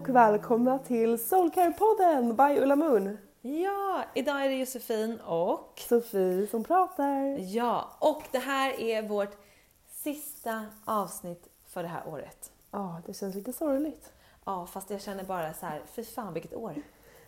Och välkomna till Soulcare-podden by Ulla Moon. Ja, idag är det Josefin och... Sofie som pratar. Ja, och det här är vårt sista avsnitt för det här året. Ja, det känns lite sorgligt. Ja, fast jag känner bara så här, fy fan vilket år.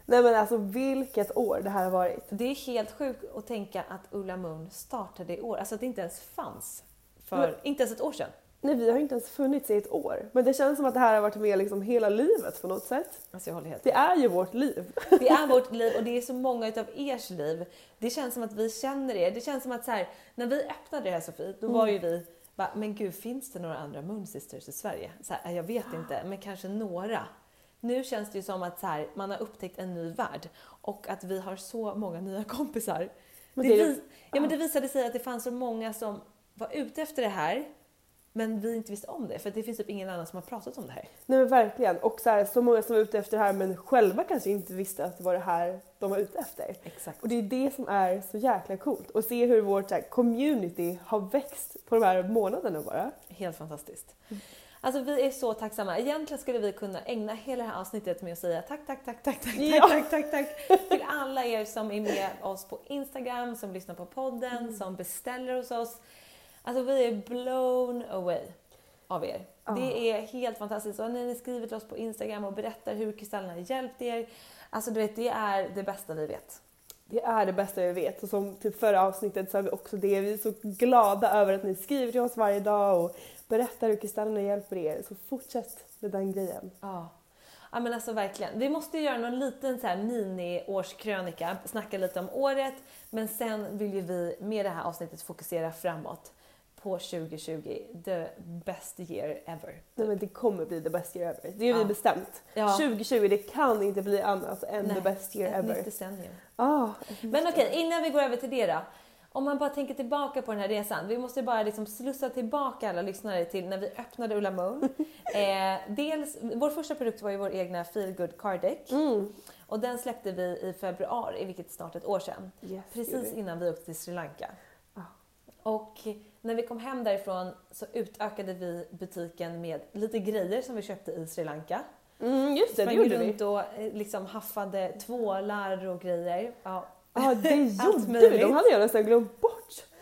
Nej men alltså vilket år det här har varit. Det är helt sjukt att tänka att Ulla Moon startade i år, alltså att det inte ens fanns för Men- inte ens ett år sedan. Nej vi har inte ens funnits i ett år. Men det känns som att det här har varit med liksom hela livet på något sätt. Alltså jag håller helt Det är ju vårt liv. Det är vårt liv och det är så många utav ers liv. Det känns som att vi känner er. Det känns som att så här, när vi öppnade det här Sofie, då var ju vi bara, men gud finns det några andra Moon Sisters i Sverige? Så här, jag vet inte, men kanske några. Nu känns det ju som att så här, man har upptäckt en ny värld och att vi har så många nya kompisar. Men det, det ja, men det visade sig att det fanns så många som var ute efter det här men vi inte visste om det för det finns typ ingen annan som har pratat om det här. Nej men verkligen. Och så, här, så många som var ute efter det här men själva kanske inte visste att det var det här de var ute efter. Exakt. Och det är det som är så jäkla coolt. Och se hur vårt här, community har växt på de här månaderna bara. Helt fantastiskt. Alltså vi är så tacksamma. Egentligen skulle vi kunna ägna hela det här avsnittet med att säga tack, tack, tack, tack, tack, Ja. tack, tack, tack, till alla er som är med oss på Instagram, som lyssnar på podden, som beställer hos oss. Alltså vi är blown away av er. Det är helt fantastiskt. Och när ni skriver till oss på Instagram och berättar hur kristallerna har hjälpt er. Alltså du vet, det är det bästa vi vet. Det är det bästa vi vet och som typ förra avsnittet så är vi också det. Vi är så glada över att ni skriver till oss varje dag och berättar hur kristallerna hjälper er. Så fortsätt med den grejen. Ja. Ja men alltså verkligen. Vi måste göra någon liten så här mini-årskrönika, snacka lite om året, men sen vill ju vi med det här avsnittet fokusera framåt på 2020, the best year ever. Nej, men det kommer bli the best year ever. Det vi Ja. bestämt. Ja. 2020 det kan inte bli annat än the best year ett ever. nytt decennium. Ah, Men okej, innan vi går över till det då. Om man bara tänker tillbaka på den här resan. Vi måste bara liksom slussa tillbaka alla lyssnare till när vi öppnade Ulla Moon. eh, dels, vår första produkt var ju vår egna Feel Good Card Deck. Mm. Och den släppte vi i februari, vilket är snart ett år sedan. Yes, precis vi. innan vi åkte till Sri Lanka. Ah. Och när vi kom hem därifrån så utökade vi butiken med lite grejer som vi köpte i Sri Lanka. Mm, just det, det gjorde vi. runt och eh, liksom haffade tvålar och grejer. Ja. Ja, det gjorde vi. De hade jag nästan glömt bort.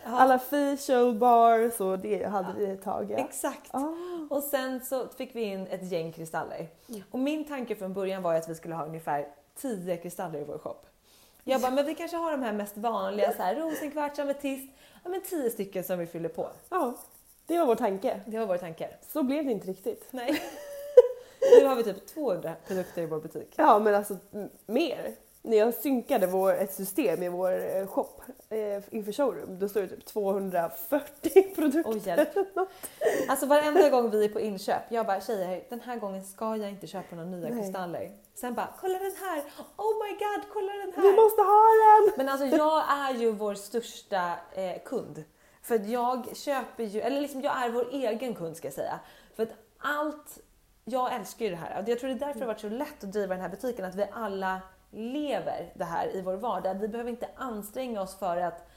Ja. Alla facial bars och det hade vi ett tag. Ja. Exakt. Ah. Och sen så fick vi in ett gäng kristaller. Och min tanke från början var att vi skulle ha ungefär 10 kristaller i vår shop. Jag bara, men vi kanske har de här mest vanliga, så här, rosenkvarts, ametist. Ja men 10 stycken som vi fyller på. Ja, det var vår tanke. Det var vår tanke. Så blev det inte riktigt. Nej. nu har vi typ 200 produkter i vår butik. Ja, men alltså mer. när jag synkade vår, ett system i vår eh, shop eh, inför showroom, då står det typ 240 produkter. Hjälp. Alltså varenda gång vi är på inköp, jag bara tjejer den här gången ska jag inte köpa några nya Nej. kristaller. Sen bara kolla den här, oh my god kolla den här. Vi måste ha den! Men alltså jag är ju vår största eh, kund. För att jag köper ju, eller liksom jag är vår egen kund ska jag säga. För att allt, jag älskar ju det här. Jag tror det är därför det har varit så lätt att driva den här butiken, att vi alla lever det här i vår vardag. Vi behöver inte anstränga oss för att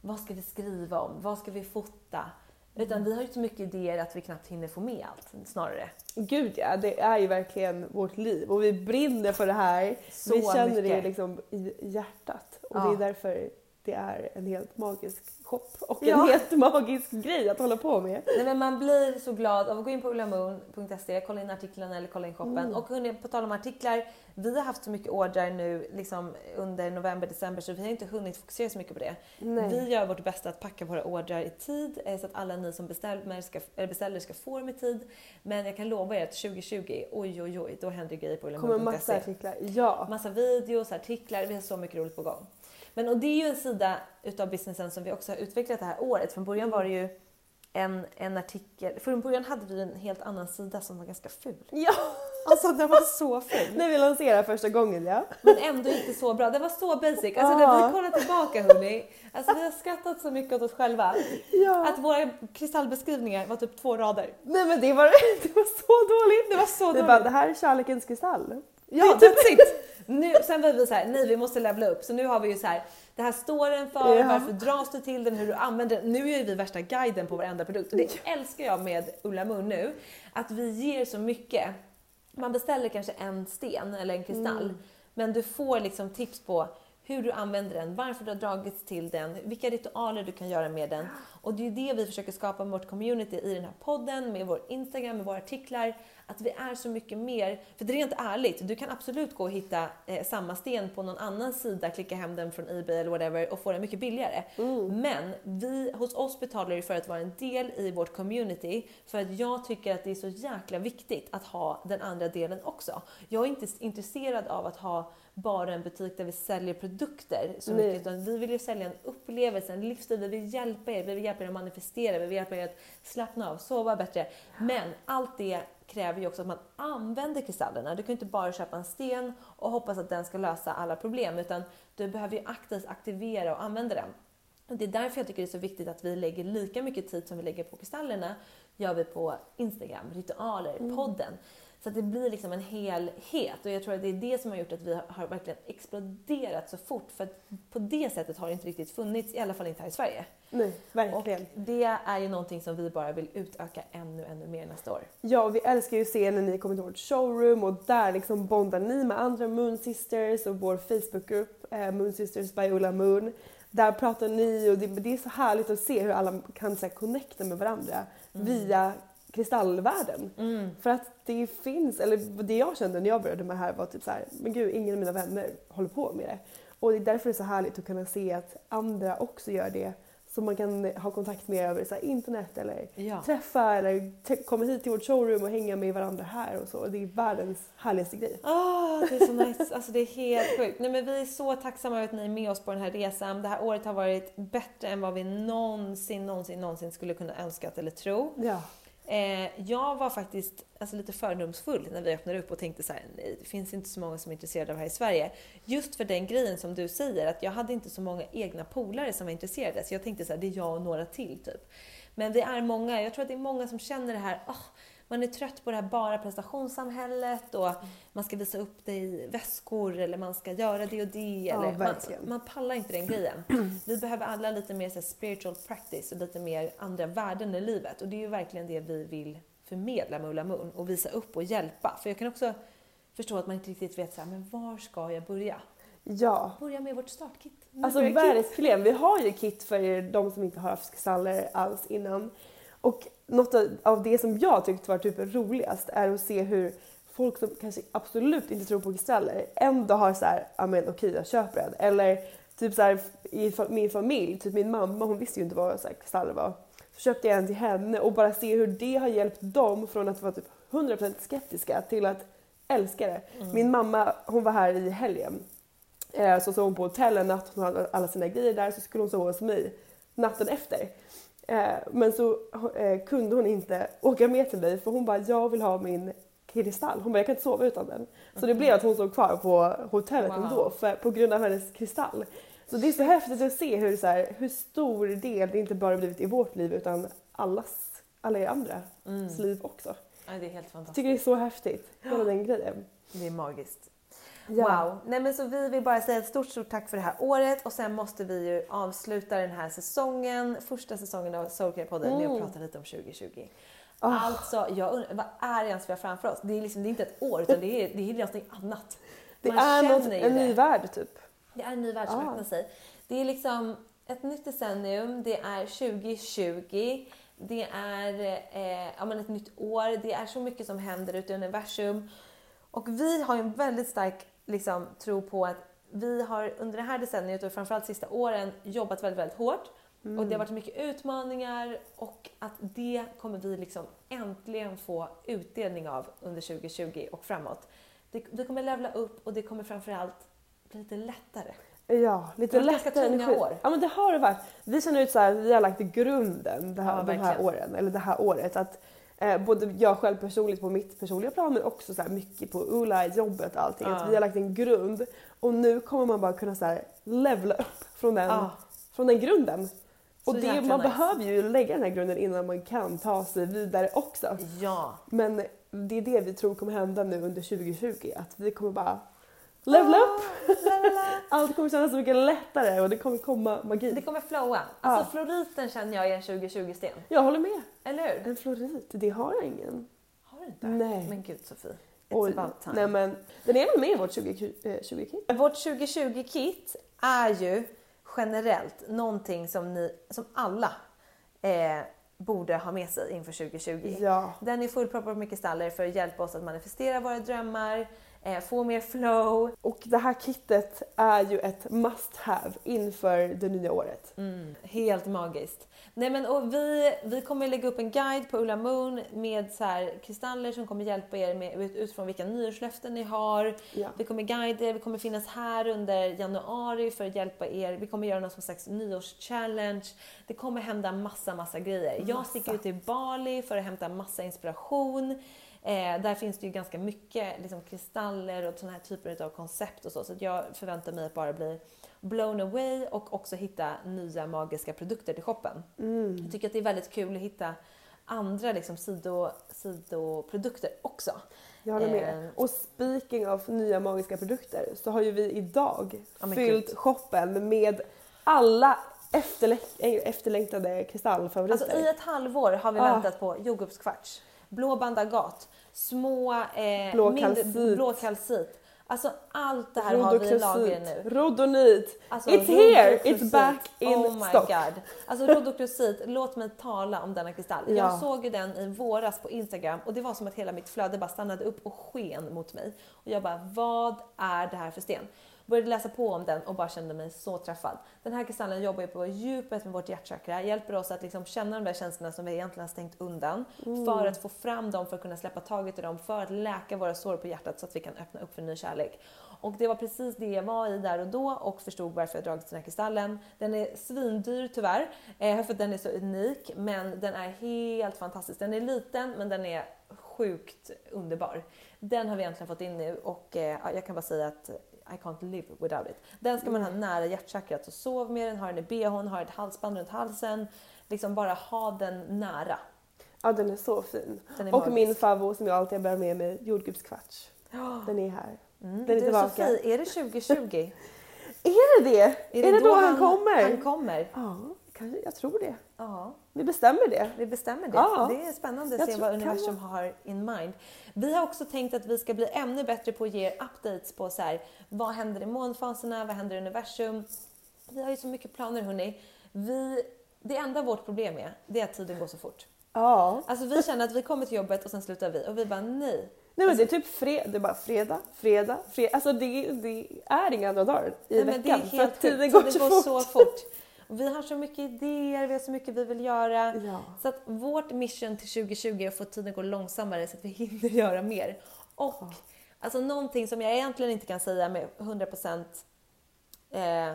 vad ska vi skriva om, vad ska vi fota? Utan vi har ju så mycket idéer att vi knappt hinner få med allt snarare. Gud ja, det är ju verkligen vårt liv och vi brinner för det här. Så vi känner det mycket. liksom i hjärtat och Ja. det är därför det är en helt magisk shop och Ja. en helt magisk grej att hålla på med. Nej, men man blir så glad av att gå in på ullamoon.se, kolla in artiklarna eller kolla in shoppen. Och hörni, på tal om artiklar, vi har haft så mycket ordrar nu liksom under november, december så vi har inte hunnit fokusera så mycket på det. Nej. Vi gör vårt bästa att packa våra ordrar i tid eh, så att alla ni som beställer ska, beställer ska få dem i tid. Men jag kan lova er att 2020, oj oj oj, då händer grejer på kommer ullamoon.se. massa artiklar. Ja. Massa videos, artiklar, vi har så mycket roligt på gång. Men och det är ju en sida utav businessen som vi också har utvecklat det här året. Från början var det ju en, en artikel, från början hade vi en helt annan sida som var ganska ful. ja, Alltså den var så ful. när vi lanserade första gången ja. Men ändå inte så bra. Den var så basic. Alltså när vi kollar tillbaka hörni, alltså vi har skrattat så mycket åt oss själva. ja. Att våra kristallbeskrivningar var typ två rader. Nej men det var, det var så dåligt. Det var så Det dåligt. bara, det här är kärlekens kristall. Ja, that's it! Nu, sen var vi så här, nej vi måste levla upp. Så nu har vi ju så här, det här står den för, Ja. varför dras du till den, hur du använder den. Nu är ju vi värsta guiden på varenda produkt och det älskar jag med Ulla Mun nu. Att vi ger så mycket. Man beställer kanske en sten eller en kristall, men du får liksom tips på hur du använder den, varför du har dragits till den, vilka ritualer du kan göra med den. Och det är ju det vi försöker skapa med vårt community i den här podden, med vår Instagram, med våra artiklar. Att vi är så mycket mer, för det är rent ärligt, du kan absolut gå och hitta eh, samma sten på någon annan sida, klicka hem den från Ebay eller whatever och få den mycket billigare. Men vi, hos oss betalar du för att vara en del i vårt community, för att jag tycker att det är så jäkla viktigt att ha den andra delen också. Jag är inte intresserad av att ha bara en butik där vi säljer produkter så Nej. mycket, utan vi vill ju sälja en upplevelse, en livsstil, vi vill hjälpa er, vi vill hjälpa er att manifestera, vi vill hjälpa er att slappna av, sova bättre. Men allt det kräver ju också att man använder kristallerna. Du kan inte bara köpa en sten och hoppas att den ska lösa alla problem, utan du behöver ju aktivt aktivera och använda den. Och det är därför jag tycker det är så viktigt att vi lägger lika mycket tid som vi lägger på kristallerna, gör vi på Instagram, ritualer, podden. Så att det blir liksom en helhet och jag tror att det är det som har gjort att vi har- verkligen exploderat så fort. För att på det sättet har det inte riktigt funnits, i alla fall inte här i Sverige. Nej, Och verkligen. det är ju någonting som vi bara vill utöka ännu, ännu mer nästa år. Ja, vi älskar ju att se när ni kommer till vårt showroom och där liksom bondar ni med andra Moon Sisters och vår Facebookgrupp eh, Moon Sisters by Ulla Moon. Där pratar ni och det, det är så härligt att se hur alla kan så här, connecta med varandra via kristallvärlden. För att det finns, eller det jag kände när jag började med det här var typ så här, men gud ingen av mina vänner håller på med det. Och det är därför det är så härligt att kunna se att andra också gör det. Så man kan ha kontakt med över så här, internet eller Ja. träffa eller komma hit till vårt showroom och hänga med varandra här och så. Det är världens härligaste grej. Ah, det är så nice. Alltså det är helt sjukt. Nej, men vi är så tacksamma över att ni är med oss på den här resan. Det här året har varit bättre än vad vi någonsin, någonsin, någonsin skulle kunna önskat eller tro. Ja. Eh, jag var faktiskt alltså, lite fördomsfull när vi öppnade upp och tänkte så här, nej, det finns inte så många som är intresserade av det här i Sverige. Just för den grejen som du säger, att jag hade inte så många egna polare som var intresserade. Så jag tänkte så här, det är jag och några till typ. Men vi är många, jag tror att det är många som känner det här, oh, man är trött på det här bara prestationssamhället och man ska visa upp det i väskor eller man ska göra det och det. Ja, eller man, man pallar inte den grejen. Vi behöver alla lite mer så spiritual practice och lite mer andra värden i livet. Och det är ju verkligen det vi vill förmedla med Ulla Moon och visa upp och hjälpa. För jag kan också förstå att man inte riktigt vet så här, men var ska jag börja? Ja. Börja med vårt startkit. Alltså Nybörjarkit. verkligen. Vi har ju kit för de som inte har haft kristaller alls innan. Och något av- det som jag tyckte var typ roligast är att se hur folk som kanske absolut inte tror på kristaller ändå har så här, ja men okej jag köper den. Eller typ så här i min familj, typ min mamma hon visste ju inte vad så här, kristaller var. Så köpte jag en till henne och bara se hur det har hjälpt dem från att vara typ 100% skeptiska till att älska det. Min mamma hon var här i helgen Eh, så sov hon på hotell en natt, hon hade alla sina grejer där, så skulle hon sova hos mig natten efter. Eh, men så eh, kunde hon inte åka med till mig för hon bara, jag vill ha min kristall. Hon bara, jag kan inte sova utan den. Så det blev att hon sov kvar på hotellet Wow. ändå för, på grund av hennes kristall. Så det är så häftigt att se hur, så här, hur stor del det inte bara blivit i vårt liv utan allas, alla er andras liv också. Ja, det är helt Jag fantastiskt. tycker det är så häftigt, hela den grejen. Det är magiskt. Ja. Wow! Nej, men så vi vill bara säga ett stort, stort tack för det här året och sen måste vi ju avsluta den här säsongen, första säsongen av Soulcare-podden med att prata lite om 2020. Alltså, jag undrar, vad är det ens vi har framför oss? Det är, liksom, det är inte ett år utan det är, det är någonting annat. Det Man är något, en ny det. värld typ. Det är en ny värld som Ah. öppnar sig. Det är liksom ett nytt decennium, det är 2020, det är eh, ja, men ett nytt år, det är så mycket som händer ute i universum. Och vi har ju en väldigt stark liksom, tro på att vi har under det här decenniet och framförallt sista åren jobbat väldigt, väldigt hårt. Och det har varit mycket utmaningar och att det kommer vi liksom äntligen få utdelning av under 2020 och framåt. Det, vi kommer levla upp och det kommer framförallt bli lite lättare. Ja, lite Det lättare energi. år. Ja men det har det varit. Vi känner ut så här, vi har lagt grunden det här, Ja, de här åren, eller det här året. Att, eh, både jag själv personligt på mitt personliga plan men också så mycket på Ulla, jobbet och allting. Att Ja. vi har lagt en grund och nu kommer man bara kunna så här, levla upp från den, Ja. från den grunden. Och det, man nice. behöver ju lägga den här grunden innan man kan ta sig vidare också. Ja, Men det är det vi tror kommer hända nu under 2020. Att vi kommer bara levla upp. Allt kommer kännas så mycket lättare och det kommer komma magi. det kommer flowa. Alltså floriten känner jag är en 2020-sten. Jag håller med. Eller hur? En florit, det har jag ingen. Har du inte? Nej. Men gud Sofie. It's about time. Nej men den är väl med i vårt 20, eh, 20 Vårt 2020-kit är ju generellt någonting som, ni, som alla eh, borde ha med sig inför 2020. Ja. Den är fullproppad med kristaller för att hjälpa oss att manifestera våra drömmar, få mer flow. Och det här kittet är ju ett must have inför det nya året. Mm, helt magiskt. Nej, men, och vi, vi kommer lägga upp en guide på Ulla Moon med så här, kristaller som kommer hjälpa er med, ut- utifrån vilka nyårslöften ni har. Ja. Vi kommer guida er, vi kommer finnas här under januari för att hjälpa er. Vi kommer göra någon slags nyårschallenge. Det kommer hända massa, massa grejer. Jag sticker ut till Bali för att hämta massa inspiration. Eh, där finns det ju ganska mycket liksom, kristaller och såna här typer av koncept och så. Så jag förväntar mig att bara bli blown away och också hitta nya magiska produkter till shoppen. Jag tycker att det är väldigt kul att hitta andra liksom, sido, sidoprodukter också. Jag håller med. Eh. Och speaking of nya magiska produkter så har ju vi idag men fyllt gud. shoppen med alla efterlä- eh, efterlängtade kristallfavoriter. Alltså i ett halvår har vi Ah. väntat på jordgubbskvarts, blå bandagat, små eh, Blå mindre- kalcit. blå kalcit. Alltså allt det här har vi i lager nu. rodonit. Alltså, it's here, it's back in oh my stock. God. Alltså rodoklosit, låt mig tala om denna kristall. Ja. Jag såg ju den i våras på Instagram och det var som att hela mitt flöde bara stannade upp och sken mot mig. Och jag bara, vad är det här för sten? Började läsa på om den och bara kände mig så träffad. Den här kristallen jobbar ju på djupet med vårt hjärtchakra, hjälper oss att liksom känna de där känslorna som vi egentligen har stängt undan för att få fram dem, för att kunna släppa taget i dem, för att läka våra sår på hjärtat så att vi kan öppna upp för ny kärlek. Och det var precis det jag var i där och då och förstod varför jag dragit den här kristallen. Den är svindyr tyvärr, eh, för den är så unik, men den är helt fantastisk. Den är liten, men den är sjukt underbar. Den har vi äntligen fått in nu och eh, ja, jag kan bara säga att I can't live without it. Den ska man ha nära hjärtchakrat, så sov med den, ha den i bhn, ha ett halsband runt halsen. Liksom bara ha den nära. Ja den är så fin. Är och min favorit som jag alltid bär med mig, jordgubbskvarts. Den är här. Den är Du tillbaka. Sofie, är det 2020? Är det det? Är, det, då, han, kommer? Han kommer. Ja, jag tror det. Ja. Vi bestämmer det. Vi bestämmer det. Ja. Det är spännande att Jag se vad universum har in mind. Vi har också tänkt att vi ska bli ännu bättre på att ge updates på så här, vad händer i månfaserna, vad händer i universum. Vi har ju så mycket planer hörni. Vi, det enda vårt problem är, det är att tiden går så fort. Ja. Alltså vi känner att vi kommer till jobbet och sen slutar vi och vi bara nej. Nej men det är typ fred, det är bara fredag, fredag, fredag. Alltså det, det är inga andra dagar i Nej, veckan. det är för helt att tiden går, Tiden går så fort. Och vi har så mycket idéer, vi har så mycket vi vill göra. Ja. Så att vårt mission till 2020 är att få tiden gå långsammare så att vi hinner göra mer. Och alltså någonting som jag egentligen inte kan säga med 100% eh,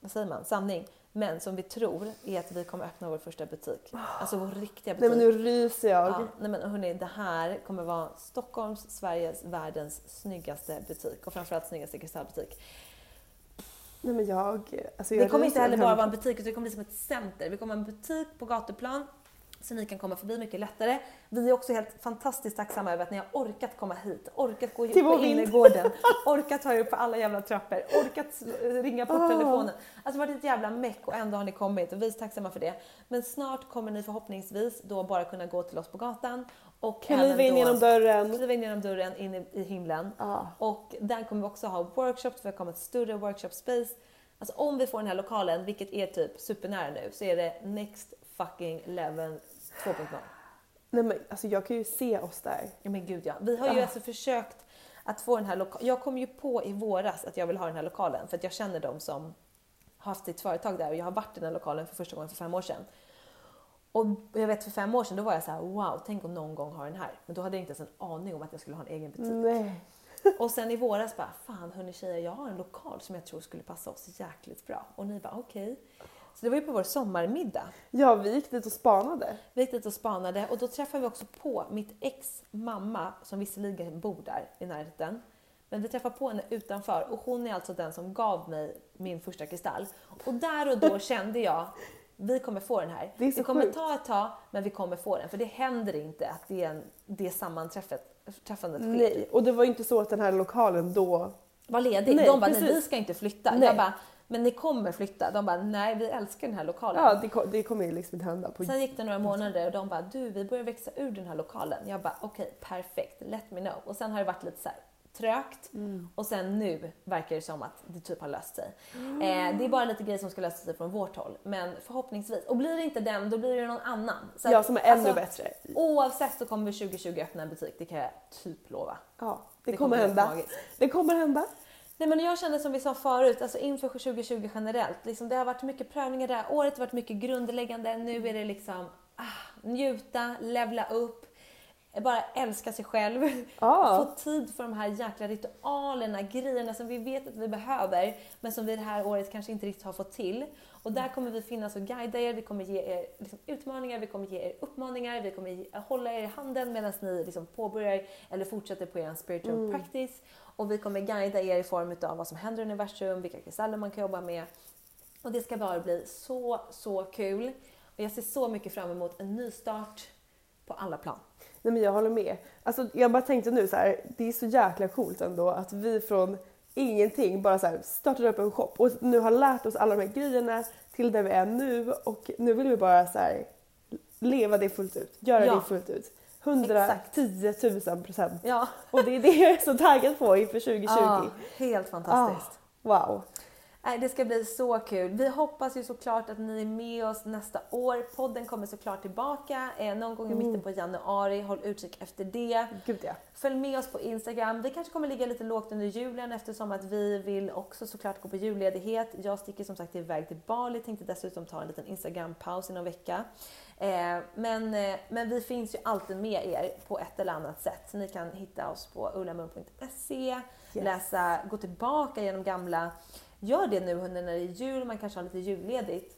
vad säger man, sanning. Men som vi tror är att vi kommer öppna vår första butik. Alltså vår riktiga Nej butik. men nu ryser jag. Ja, nej men hörni, det här kommer vara Stockholms, Sveriges, världens snyggaste butik och framförallt snyggaste kristallbutik. Nej men jag... Alltså Det jag kommer ryser inte heller bara vara en butik utan det kommer bli som ett center. Vi kommer ha en butik på gatuplan så ni kan komma förbi mycket lättare. Vi är också helt fantastiskt tacksamma över att ni har orkat komma hit, orkat gå Till på innergården, orkat ta er upp på alla jävla trappor, orkat ringa på Ah. telefonen. Alltså det varit ett jävla meck och ändå har ni kommit och vi är tacksamma för det. Men snart kommer ni förhoppningsvis då bara kunna gå till oss på gatan och Kliva in genom dörren. kliva in genom dörren in i, i himlen. Ja. Och där kommer vi också ha workshops, för det kommer ett större workshop space. Alltså om vi får den här lokalen, vilket är typ supernära nu, så är det next fucking level 2.0. Nej men alltså jag kan ju se oss där. Ja men gud ja. Vi har ju Ah. alltså försökt att få den här lokalen. Jag kom ju på i våras att jag vill ha den här lokalen för att jag känner dem som har haft sitt företag där och jag har varit i den här lokalen för första gången för fem år sedan. Och jag vet för fem år sedan då var jag så här: wow, tänk om någon gång ha den här. Men då hade jag inte ens en aning om att jag skulle ha en egen butik. Nej. Och sen i våras bara, fan hörni tjejer, jag har en lokal som jag tror skulle passa oss jäkligt bra. Och ni bara, okej. Så det var ju på vår sommarmiddag. Ja vi gick dit och spanade. Vi gick dit och spanade och då träffade vi också på mitt ex mamma som visserligen bor där i närheten. Men vi träffade på henne utanför och hon är alltså den som gav mig min första kristall. Och där och då kände jag, vi kommer få den här. Det det kommer sjukt. ta ett tag, men vi kommer få den. För det händer inte att det, är en, det sammanträffet träffandet sker. Nej. Och det var ju inte så att den här lokalen då... var ledig. Nej, de bara, nej vi ska inte flytta. Nej. Jag bara, men ni kommer flytta. De bara, nej vi älskar den här lokalen. Ja det, ko- det kommer ju liksom inte hända. På... Sen gick det några månader och de bara, du vi börjar växa ur den här lokalen. Jag bara, okej perfekt, let me know. Och sen har det varit lite så här trögt och sen nu verkar det som att det typ har löst sig. Eh, det är bara lite grejer som ska lösa sig från vårt håll, men förhoppningsvis. Och blir det inte den, då blir det någon annan. Så Ja som är ännu alltså, bättre. Oavsett så kommer vi 2020 öppna en butik, det kan jag typ lova. Ja det, Det kommer kommer hända. Det kommer hända. Nej men jag känner som vi sa förut, alltså inför 2020 generellt, liksom det har varit mycket prövningar det här året, har varit mycket grundläggande, nu är det liksom ah, njuta, levla upp, bara älska sig själv, Ja. få tid för de här jäkla ritualerna, grejerna som vi vet att vi behöver, men som vi det här året kanske inte riktigt har fått till. Och där kommer vi finnas och guida er, vi kommer ge er liksom utmaningar, vi kommer ge er uppmaningar, vi kommer ge, hålla er i handen medan ni liksom påbörjar eller fortsätter på er spiritual practice. Och vi kommer guida er i form av vad som händer i universum, vilka kristaller man kan jobba med. Och det ska bara bli så, så kul. Och jag ser så mycket fram emot en ny start på alla plan. Nej men jag håller med. Alltså, jag bara tänkte nu så här, det är så jäkla coolt ändå att vi från ingenting bara så här startade upp en shop och nu har lärt oss alla de här grejerna till där vi är nu och nu vill vi bara så här leva det fullt ut, göra Ja. det fullt ut. 110 000 procent. Ja, Och det är det jag är så taggad på inför 2020. ja helt fantastiskt. Ah, wow. Det ska bli så kul. Vi hoppas ju såklart att ni är med oss nästa år. Podden kommer såklart tillbaka eh, någon gång i mitten på januari. Håll utkik efter det. Gud ja. Följ med oss på Instagram. Vi kanske kommer ligga lite lågt under julen eftersom att vi vill också såklart gå på julledighet. Jag sticker som sagt iväg till Bali, tänkte dessutom ta en liten Instagram-paus i någon vecka. Eh, men, eh, men vi finns ju alltid med er på ett eller annat sätt. Ni kan hitta oss på ullamun.se, läsa, gå tillbaka genom gamla Gör det nu när det är jul, man kanske har lite julledigt.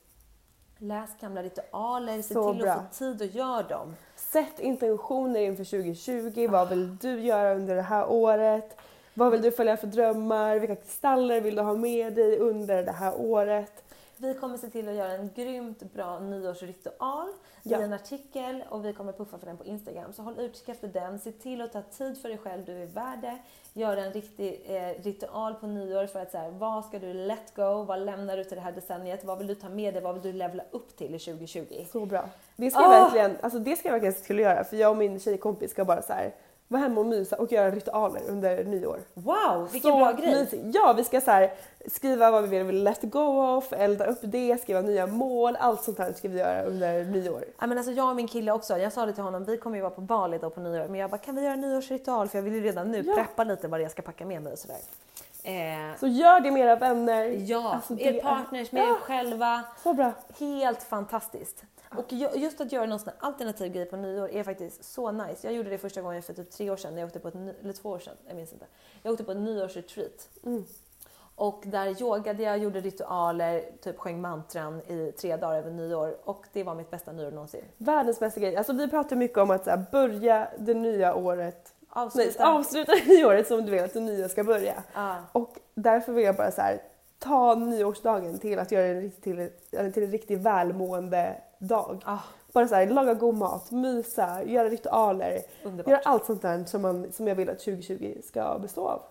Läs gamla ritualer, se till bra. att få tid att göra dem. Sätt intentioner inför 2020. Vad vill du göra under det här året? Vad vill du följa för drömmar? Vilka kristaller vill du ha med dig under det här året? Vi kommer se till att göra en grymt bra nyårsritual Ja. i en artikel och vi kommer puffa för den på Instagram. Så håll utkik efter den. Se till att ta tid för dig själv, du är värd det. Gör en riktig eh, ritual på nyår för att så här, vad ska du let go? Vad lämnar du till det här decenniet? Vad vill du ta med dig? Vad vill du levla upp till i 2020? Så bra. Det ska jag Ah! verkligen, alltså det ska jag verkligen se till att göra för jag och min tjejkompis ska bara så här vara hemma och mysa och göra ritualer under nyår. Wow, vilken så bra grej! mysigt. Ja, vi ska så här, skriva vad vi vill let go of, elda upp det, skriva nya mål, allt sånt här ska vi göra under nyår. Ja, men alltså jag och min kille också, jag sa det till honom, vi kommer ju vara på Bali då på nyår, men jag bara kan vi göra en nyårsritual? För jag vill ju redan nu Ja. preppa lite vad jag ska packa med mig och sådär. Eh, Så gör det med era vänner. ja, Alltså, er partners, med er Ja. själva. Så bra. Helt fantastiskt. Och ju- just att göra någon sån alternativ grej på nyår är faktiskt så nice. Jag gjorde det första gången för typ tre år sedan, när jag åkte på ett, eller två år sedan, jag minns inte. Jag åkte på ett nyårsretreat. Och där yogade jag, gjorde ritualer, typ sjöng mantran i tre dagar över nyår. Och det var mitt bästa nyår någonsin. Världens bästa grej. Alltså vi pratar mycket om att här, börja det nya året Avsluta. Avsluta det nya året som du vill att det nya ska börja. Ja. Och därför vill jag bara så här, ta nyårsdagen till att göra det till, till en riktigt välmående dag. Ah. Bara så här, laga god mat, mysa, göra ritualer. Underbart. Göra allt sånt där som, man, som jag vill att 2020 ska bestå av.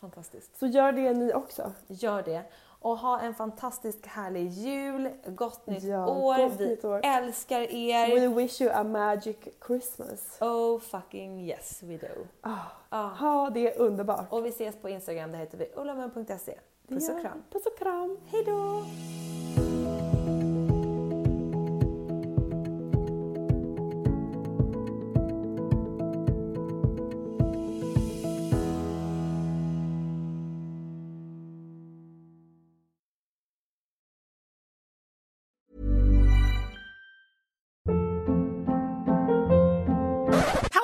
Fantastiskt. Så gör det ni också. Gör det. Och ha en fantastisk härlig jul, gott nytt Ja, år. gott Vi nytt år. älskar er. We wish you a magic Christmas. Oh fucking yes we do. Ah, Ha det underbart. Och vi ses på Instagram, där heter vi ullamun.se. Puss och kram. Puss och kram. Hej